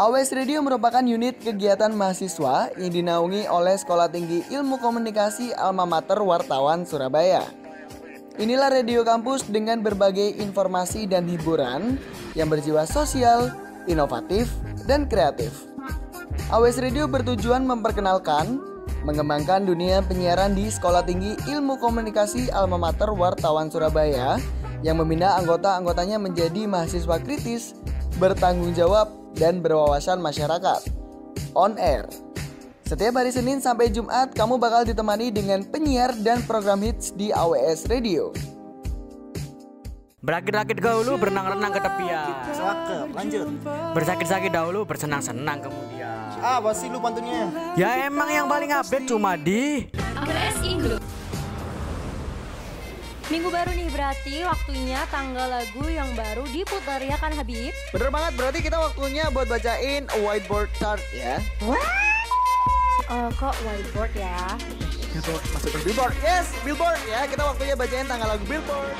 Always Radio merupakan unit kegiatan mahasiswa yang dinaungi oleh Sekolah Tinggi Ilmu Komunikasi Alma Mater Wartawan Surabaya. Inilah radio kampus dengan berbagai informasi dan hiburan yang berjiwa sosial, inovatif, dan kreatif. AWS Radio bertujuan memperkenalkan mengembangkan dunia penyiaran di Sekolah Tinggi Ilmu Komunikasi Alma Mater Wartawan Surabaya yang membina anggota-anggotanya menjadi mahasiswa kritis, bertanggung jawab, dan berwawasan masyarakat. On Air. Setiap hari Senin sampai Jumat, kamu bakal ditemani dengan penyiar dan program hits di AWS Radio. Berakit-rakit dahulu, berenang-renang ke tepian. Cakep, lanjut. Bersakit-sakit dahulu, bersenang-senang kemudian. Ah, pasti lu pantunnya. Ya emang yang paling update cuma di AWS Indo. Minggu baru nih berarti waktunya tanggal lagu yang baru diputar ya kan Habib? Bener banget, berarti kita waktunya buat bacain whiteboard chart ya. Oh kok whiteboard ya? Billboard, masuk ke billboard. Yes, billboard ya. Kita waktunya bacain tanggal lagu billboard.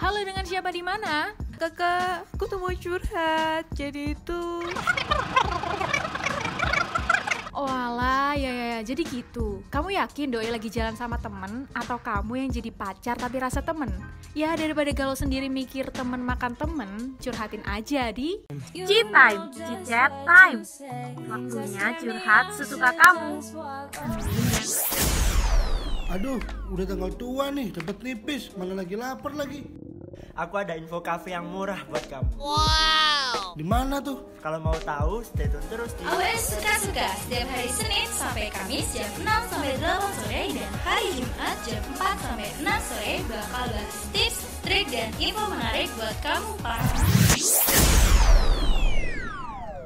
Halo dengan siapa di mana? Kakak, aku tuh mau curhat. Jadi itu Oh alah, ya ya ya, jadi gitu Kamu yakin doi lagi jalan sama temen Atau kamu yang jadi pacar tapi rasa temen? Ya daripada galau sendiri mikir temen makan temen Curhatin aja di Cheat time, chit chat time. Waktunya curhat sesuka kamu. Aduh, udah tanggal tua nih, dapat nipis, malah lagi lapar lagi. Aku ada info cafe yang murah buat kamu. Di mana tuh? Kalau mau tahu, stay tune terus di AWS suka-suka setiap hari Senin sampai Kamis jam 6 sampai 8 sore dan hari Jumat jam 4 sampai 6 sore bakal bahas tips, trik dan info menarik buat kamu para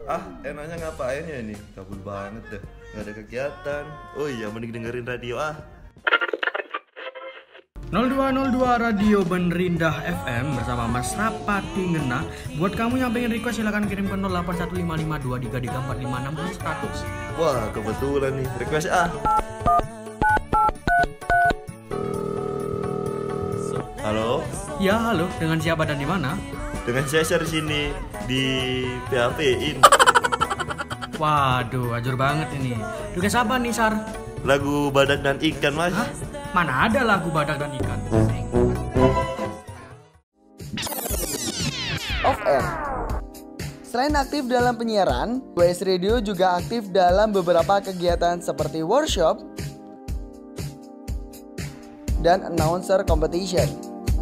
Ah, enaknya ngapain ya ini? Kabul banget deh. Gak ada kegiatan. Oh iya, mending dengerin radio ah. 0202 Radio Benrindah FM bersama Mas Rapati Ngena. Buat kamu yang pengen request silahkan kirim ke 0815523456 Wah, kebetulan nih. Request ah. Halo, Ya halo, dengan siapa dan di mana? dengan saya di sini di PHP-in Waduh, ajur banget ini. Request apa nih Sar? lagu badak dan ikan mas. Hah? Mana ada lagu badak dan ikan? Off Air. Selain aktif dalam penyiaran, WS Radio juga aktif dalam beberapa kegiatan seperti workshop dan announcer competition.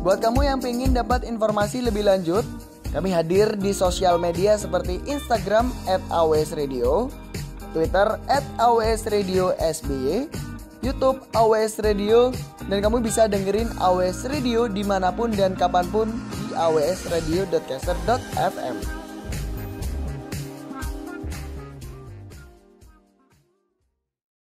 Buat kamu yang pengen dapat informasi lebih lanjut, kami hadir di sosial media seperti Instagram at Radio, Twitter at AWS Radio SBY, YouTube AWS Radio, dan kamu bisa dengerin AWS Radio di mana pun dan kapan pun di awsradio.caster.fm.